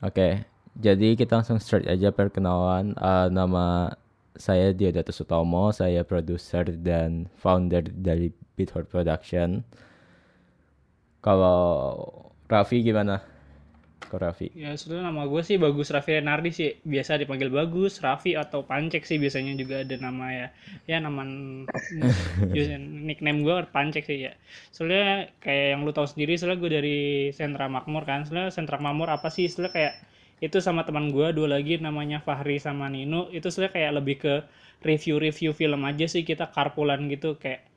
Oke, jadi kita langsung start aja perkenalan. Uh, nama saya Diodatus Sutomo, saya produser dan founder dari Beathort Production. Kalau Raffi gimana? Ko Raffi? Ya sebenarnya nama gue sih Bagus Raffi Renardi sih. Biasa dipanggil Bagus, Raffi atau Pancek sih biasanya juga ada nama ya. Ya nama nickname gue Pancek sih ya. Soalnya kayak yang lu tahu sendiri, soalnya gue dari Sentra Makmur kan. Soalnya Sentra Makmur apa sih? Soalnya kayak itu sama teman gue dua lagi namanya Fahri sama Nino itu sebenarnya kayak lebih ke review-review film aja sih kita karpulan gitu kayak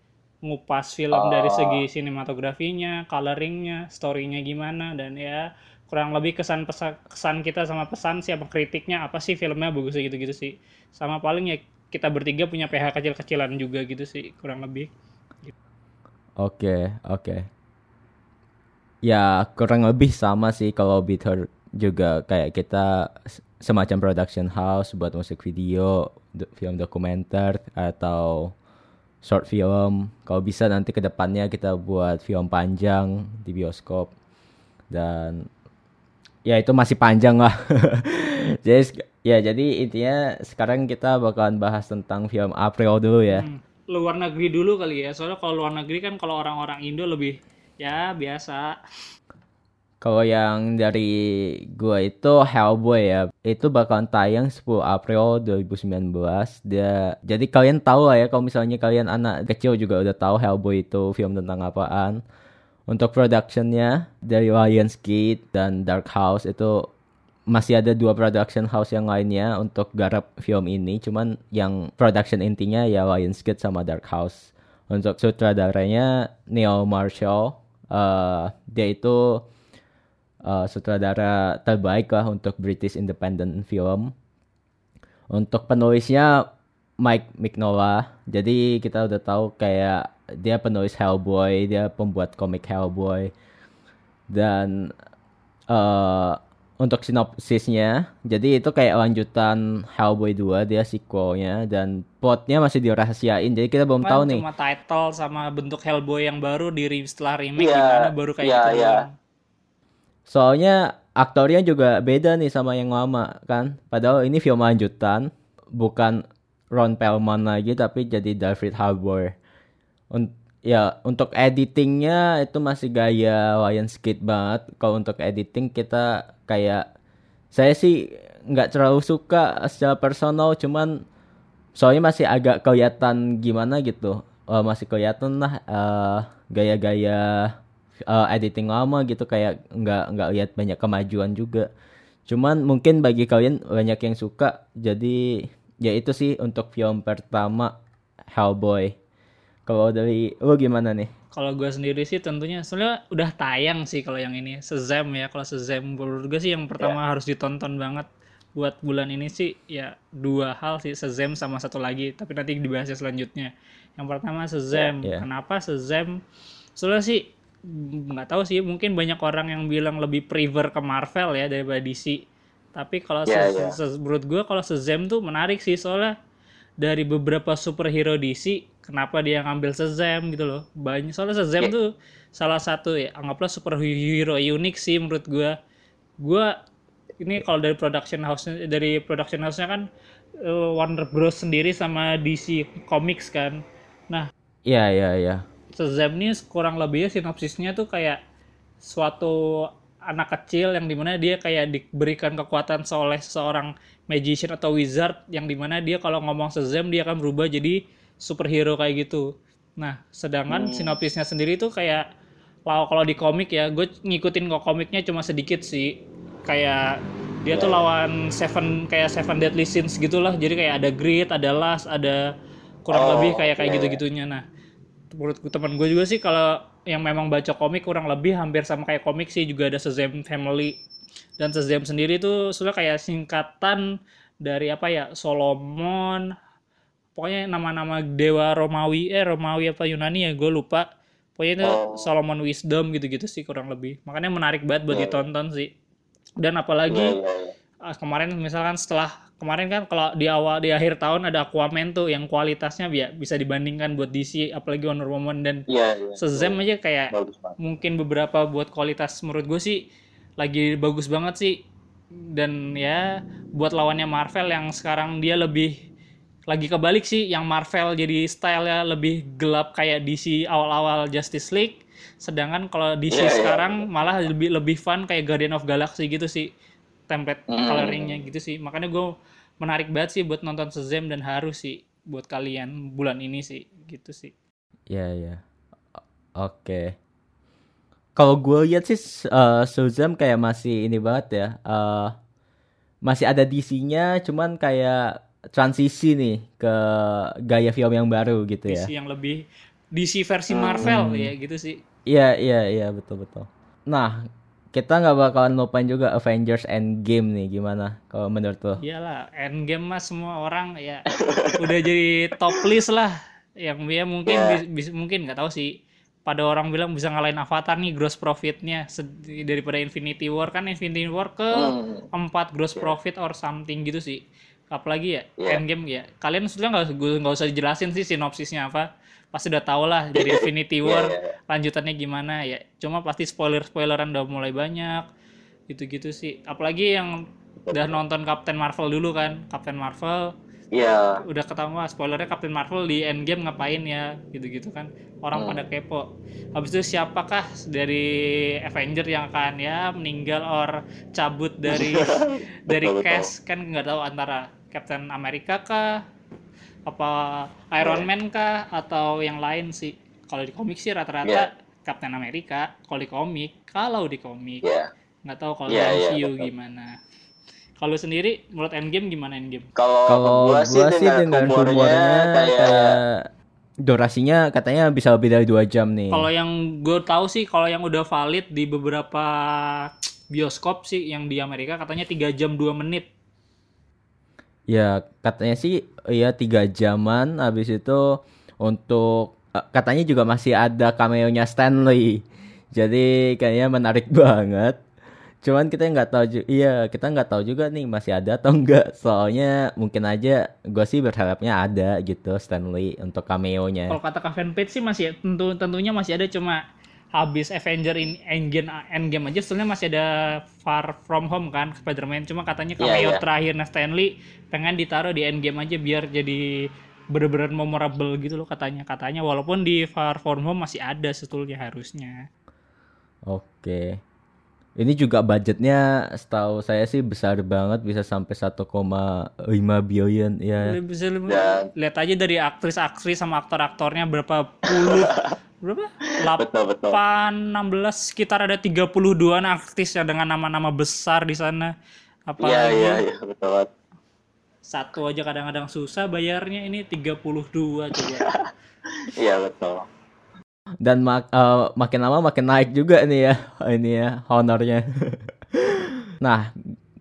ngupas film oh. dari segi sinematografinya, coloringnya, storynya gimana dan ya kurang lebih kesan pesan kesan kita sama pesan siapa kritiknya apa sih filmnya bagus gitu gitu sih sama paling ya kita bertiga punya PH kecil-kecilan juga gitu sih kurang lebih oke okay, oke okay. ya kurang lebih sama sih kalau Bitter juga kayak kita semacam production house buat musik video, film dokumenter atau short film. Kalau bisa nanti ke depannya kita buat film panjang di bioskop. Dan ya itu masih panjang lah. jadi ya jadi intinya sekarang kita bakalan bahas tentang film April dulu ya. Hmm, luar negeri dulu kali ya. Soalnya kalau luar negeri kan kalau orang-orang Indo lebih ya biasa. Kalau yang dari gua itu Hellboy ya, itu bakalan tayang 10 April 2019. Dia jadi kalian tahu lah ya kalau misalnya kalian anak kecil juga udah tahu Hellboy itu film tentang apaan. Untuk productionnya dari Lionsgate dan Dark House itu masih ada dua production house yang lainnya untuk garap film ini. Cuman yang production intinya ya Lionsgate sama Dark House. Untuk sutradaranya Neil Marshall, uh, dia itu uh, sutradara terbaik lah untuk British Independent Film. Untuk penulisnya Mike Mignola. Jadi kita udah tahu kayak dia penulis Hellboy, dia pembuat komik Hellboy. Dan uh, untuk sinopsisnya, jadi itu kayak lanjutan Hellboy 2, dia sequelnya dan plotnya masih dirahasiain. Jadi kita belum tahu nih. Cuma title sama bentuk Hellboy yang baru di setelah remake yeah, gimana baru kayak yeah, gitu. Yeah. Soalnya aktornya juga beda nih sama yang lama kan. Padahal ini film lanjutan, bukan Ron Perlman lagi tapi jadi David Harbour. Ya untuk editingnya itu masih gaya Lionsgate banget. Kalau untuk editing kita kayak saya sih nggak terlalu suka secara personal, cuman soalnya masih agak kelihatan gimana gitu. Uh, masih kelihatan lah uh, gaya-gaya uh, editing lama gitu kayak nggak nggak lihat banyak kemajuan juga cuman mungkin bagi kalian banyak yang suka jadi ya itu sih untuk film pertama Hellboy kalau dari lu gimana nih? Kalau gue sendiri sih tentunya soalnya udah tayang sih kalau yang ini Sezam ya. Kalau Sezam menurut gue sih yang pertama yeah. harus ditonton banget buat bulan ini sih ya dua hal sih Sezam sama satu lagi. Tapi nanti dibahas selanjutnya. Yang pertama Sezam yeah, yeah. kenapa Sezam soalnya sih nggak tahu sih mungkin banyak orang yang bilang lebih prefer ke Marvel ya daripada DC tapi kalau yeah, se yeah. menurut gue kalau Shazam tuh menarik sih soalnya dari beberapa superhero DC kenapa dia ngambil Shazam gitu loh. Banyak soalnya Shazam yeah. tuh salah satu ya anggaplah superhero unik sih menurut gue gue ini kalau dari production house dari production house-nya kan uh, Warner Bros sendiri sama DC Comics kan. Nah iya yeah, iya yeah, iya. Yeah Shazam ini kurang lebihnya sinopsisnya tuh kayak suatu anak kecil yang di mana dia kayak diberikan kekuatan oleh seorang magician atau wizard yang di mana dia kalau ngomong Shazam dia akan berubah jadi superhero kayak gitu. Nah, sedangkan hmm. sinopsisnya sendiri tuh kayak kalau di komik ya, gue ngikutin kok komiknya cuma sedikit sih. Kayak dia tuh lawan Seven kayak Seven Deadly Sins gitulah. Jadi kayak ada Grit, ada Last, ada kurang oh, lebih kayak kayak gitu-gitunya. Nah, menurut teman gue juga sih kalau yang memang baca komik kurang lebih hampir sama kayak komik sih juga ada Shazam Family dan Shazam sendiri tuh sudah kayak singkatan dari apa ya Solomon pokoknya nama-nama dewa Romawi eh Romawi apa Yunani ya gue lupa pokoknya itu oh. Solomon Wisdom gitu-gitu sih kurang lebih makanya menarik banget buat yeah. ditonton sih dan apalagi yeah, yeah, yeah. kemarin misalkan setelah kemarin kan kalau di awal di akhir tahun ada Aquaman tuh yang kualitasnya ya bisa dibandingkan buat DC apalagi Wonder Woman. Dan yeah, yeah, Shazam yeah. aja kayak mungkin beberapa buat kualitas menurut gue sih lagi bagus banget sih. Dan ya buat lawannya Marvel yang sekarang dia lebih lagi kebalik sih yang Marvel jadi stylenya lebih gelap kayak DC awal-awal Justice League. Sedangkan kalau DC Iya, iya. sekarang malah lebih lebih fun kayak Guardian of Galaxy gitu sih template Hmm. coloringnya gitu sih makanya gue menarik banget sih buat nonton Shazam dan harus sih buat kalian bulan ini sih gitu sih Iya, iya. O- Oke. Kalau gue lihat sih eh, Shazam kayak masih ini banget ya. eh, masih ada DC-nya, cuman kayak transisi nih ke gaya film yang baru gitu ya. DC yang lebih DC versi Marvel Hmm. ya gitu sih Iya, iya, iya, betul, betul. Nah, kita nggak bakalan lupain juga Avengers Endgame nih, gimana kalau menurut lo? Iyalah, Endgame mah semua orang ya udah jadi top list lah. Yang dia mungkin Ya. bis- bis- mungkin nggak tahu sih. Pada orang bilang bisa ngalahin Avatar nih gross profitnya daripada Infinity War kan Infinity War ke Hmm. empat gross profit or something gitu sih. Apalagi ya Ya. Endgame ya. Kalian sudah nggak nggak usah dijelasin sih sinopsisnya apa. Pasti udah tau lah dari Infinity War Iya, iya. lanjutannya gimana ya. Cuma pasti spoiler-spoileran udah mulai banyak. Gitu-gitu sih. Apalagi yang udah nonton Captain Marvel dulu kan. Captain Marvel Iya. udah ketahuan wah, spoilernya Captain Marvel di Endgame ngapain ya gitu-gitu kan. Orang Hmm. pada kepo. Habis itu siapakah dari Avenger yang akan ya meninggal or cabut dari dari Betul, betul. cast kan nggak tahu antara Captain America kah apa Iron Iya. Man kah atau yang lain sih. Kalau di komik sih rata-rata Iya. Captain America kalau di komik, kalau di komik Iya. nggak tahu kalau di iya, MCU betul. gimana. Kalau sendiri menurut Endgame gimana Endgame? Kalau gua gua sih dengar rumornya kayak, kayak durasinya katanya bisa lebih dari dua jam nih. Kalau yang gue tahu sih kalau yang udah valid di beberapa bioskop sih yang di Amerika katanya 3 jam 2 menit. Ya katanya sih ya tiga jaman habis itu untuk eh, katanya juga masih ada cameo-nya Stanley. Jadi kayaknya menarik banget. Cuman kita nggak tahu ju- iya kita nggak tahu juga nih masih ada atau enggak. Soalnya mungkin aja gue sih berharapnya ada gitu Stanley untuk cameo-nya. Kalau kata Kevin Page sih masih tentu tentunya masih ada cuma habis Avenger in Endgame Endgame aja sebenarnya masih ada Far From Home kan Spider-Man cuma katanya Iya, cameo iya. terakhirnya Stanley pengen ditaruh di Endgame aja biar jadi bener-bener memorable gitu loh katanya katanya walaupun di Far From Home masih ada sebetulnya harusnya Oke. Ini juga budgetnya setahu saya sih besar banget bisa sampai 1,5 billion ya. Bisa lihat aja dari aktris-aktris sama aktor-aktornya berapa puluh berapa? Betul, betul. 8 16 sekitar ada 32an artis yang dengan nama-nama besar di sana. Iya, Apalagi iya, iya, betul banget. satu aja kadang-kadang susah bayarnya ini 32 coba. Iya, betul. Dan mak- eh, makin lama makin naik juga nih ya ini ya honornya. nah,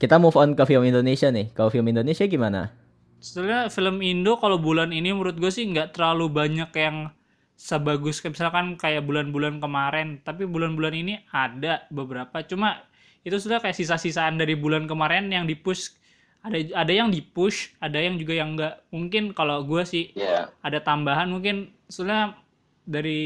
kita move on ke film Indonesia nih. Kalau film Indonesia gimana? Sebenarnya film Indo kalau bulan ini menurut gue sih nggak terlalu banyak yang sebagus kayak misalkan kayak bulan-bulan kemarin. Tapi bulan-bulan ini ada beberapa. Cuma itu sudah kayak sisa-sisaan dari bulan kemarin yang dipush. Ada ada yang dipush, ada yang juga yang nggak. Mungkin kalau gue sih Iya. ada tambahan mungkin sebenarnya dari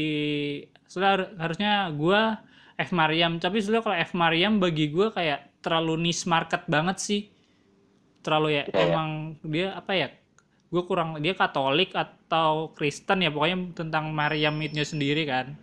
har- harusnya gua F Mariam tapi sebenarnya kalau F Mariam bagi gua kayak terlalu niche market banget sih terlalu ya Iya, iya. emang dia apa ya gue kurang dia Katolik atau Kristen ya pokoknya tentang Mariam itu sendiri kan.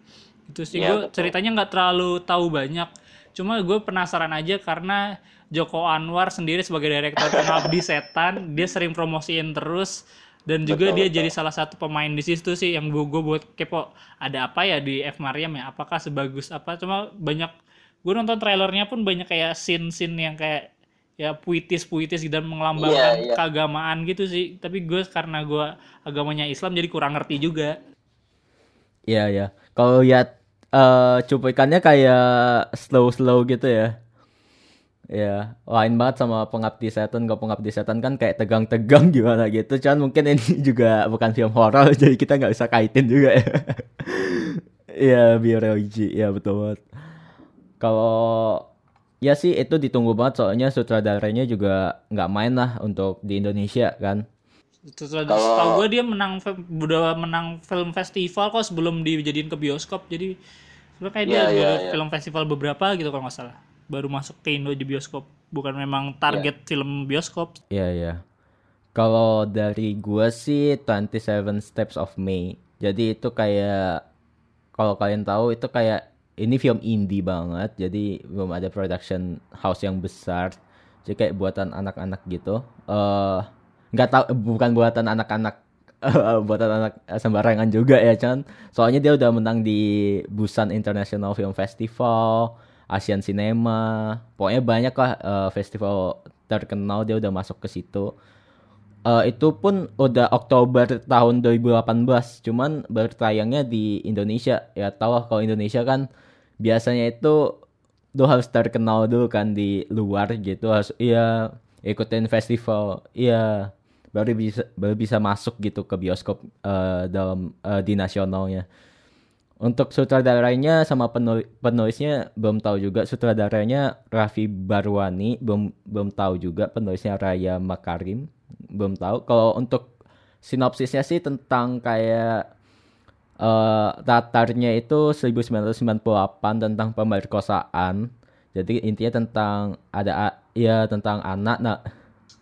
Itu sih Iya, gue betul. ceritanya nggak terlalu tahu banyak. Cuma gue penasaran aja karena Joko Anwar sendiri sebagai direktur Pengabdi Setan dia sering promosiin terus. Dan juga Betul, dia betul. jadi salah satu pemain di situ sih yang gue buat kepo ada apa ya di F Mariam ya? Apakah sebagus apa? Cuma banyak gue nonton trailernya pun banyak kayak scene-scene yang kayak ya puitis-puitis dan mengelambangkan Iya, iya. keagamaan gitu sih tapi gue karena gue agamanya Islam jadi kurang ngerti juga Iya ya. Kalau lihat eh cuplikannya kayak slow-slow gitu ya. Ya, lain banget sama Pengabdi Setan. Kalau Pengabdi Setan kan kayak tegang-tegang gimana gitu. Cuman mungkin ini juga bukan film horor, jadi kita nggak bisa kaitin juga ya. Iya, biar religi. Iya, betul banget. Kalau ya sih itu ditunggu banget soalnya sutradaranya juga nggak main lah untuk di Indonesia kan. Terus Kalau- setahu gue dia menang udah menang film festival kok sebelum dijadiin ke bioskop jadi sebenarnya kayak dia Iya, iya, udah iya. film festival beberapa gitu kalau nggak salah baru masuk ke Indo di bioskop bukan memang target film bioskop Iya iya. Kalau dari gua sih 27 Steps of May. Jadi itu kayak kalau kalian tahu itu kayak ini film indie banget. Jadi belum ada production house yang besar. Jadi kayak buatan anak-anak gitu. Eh nggak tahu bukan buatan anak-anak buatan anak sembarangan juga ya Chan. Soalnya dia udah menang di Busan International Film Festival, Asian Cinema. Pokoknya banyak lah eh, festival terkenal dia udah masuk ke situ. Eh, itu pun udah Oktober tahun 2018, cuman baru tayangnya di Indonesia. Ya tau lah kalau Indonesia kan biasanya itu tuh harus terkenal dulu kan di luar gitu harus iya ikutin festival iya baru bisa baru bisa masuk gitu ke bioskop eh, dalam eh, di nasionalnya. Untuk sutradaranya sama penul- penulisnya belum tahu juga sutradaranya Raffi Barwani belum belum tahu juga penulisnya Raya Makarim belum tahu kalau untuk sinopsisnya sih tentang kayak latarnya itu 1998 tentang pemerkosaan jadi intinya tentang ada ya tentang anak nah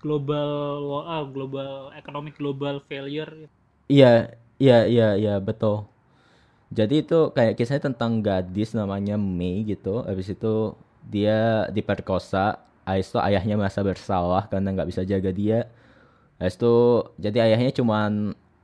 global ah, global economic global failure Iya, iya, iya, iya, betul. Jadi itu kayak kisahnya tentang gadis namanya Mei gitu. Habis itu dia diperkosa. Habis itu ayahnya merasa bersalah karena nggak bisa jaga dia. Habis itu jadi ayahnya cuman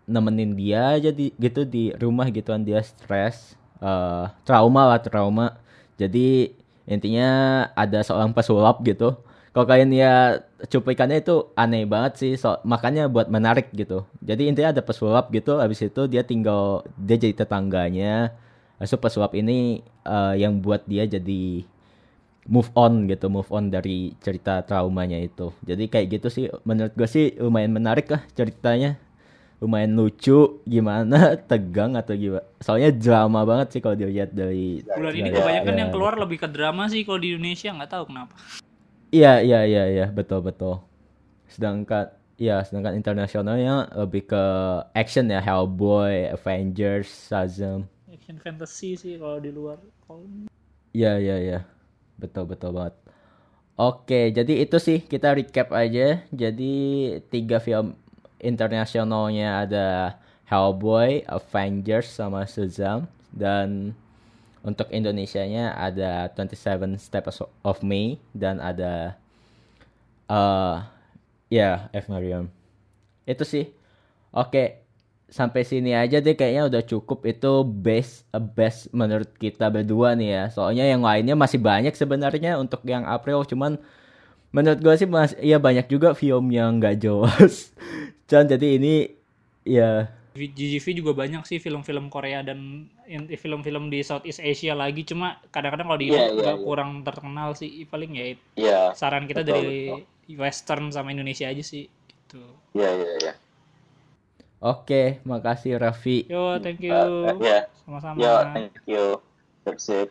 nemenin dia aja di, gitu di rumah gituan dia stres, eh trauma lah trauma. Jadi intinya ada seorang pesulap gitu. Kalau kalian ya cuplikannya itu aneh banget sih, so, makanya buat menarik gitu. Jadi intinya ada pesulap gitu, habis itu dia tinggal dia jadi tetangganya. Itu pesulap ini eh, yang buat dia jadi move on gitu, move on dari cerita traumanya itu. Jadi kayak gitu sih, menurut gue sih lumayan menarik lah ceritanya. Lumayan lucu, gimana, tegang atau gimana. Soalnya drama banget sih kalau dilihat dari bulan ini kebanyakan ya, yang keluar lebih ke drama sih kalau di Indonesia nggak tahu kenapa Iya, iya, iya, iya, betul, betul. Sedangkan, ya, sedangkan internasionalnya lebih ke action ya, Hellboy, Avengers, Shazam. action fantasy sih kalau di luar Kalau- Iya, iya, iya, betul, betul banget. Oke, jadi itu sih kita recap aja. Jadi tiga film internasionalnya ada Hellboy, Avengers, sama Shazam. Dan untuk Indonesianya ada 27 Steps of May dan ada eh ya F Mariam. Itu sih. Oke, sampai sini aja deh kayaknya udah cukup itu best eh, best menurut kita berdua nih ya. Soalnya yang lainnya masih banyak sebenarnya untuk yang April cuman menurut gue sih mas ya banyak juga film yang nggak jelas. Cuman jadi ini ya GGV juga banyak sih film-film Korea dan film-film di Southeast Asia lagi cuma kadang-kadang kalau di iya, nggak iya. kurang terkenal sih paling ya itu. Iya, saran kita Betul, dari western sama Indonesia aja sih gitu iya, iya, iya. Oke, makasih Raffi. yo thank you eh, Iya, sama-sama yo, thank you. That's it.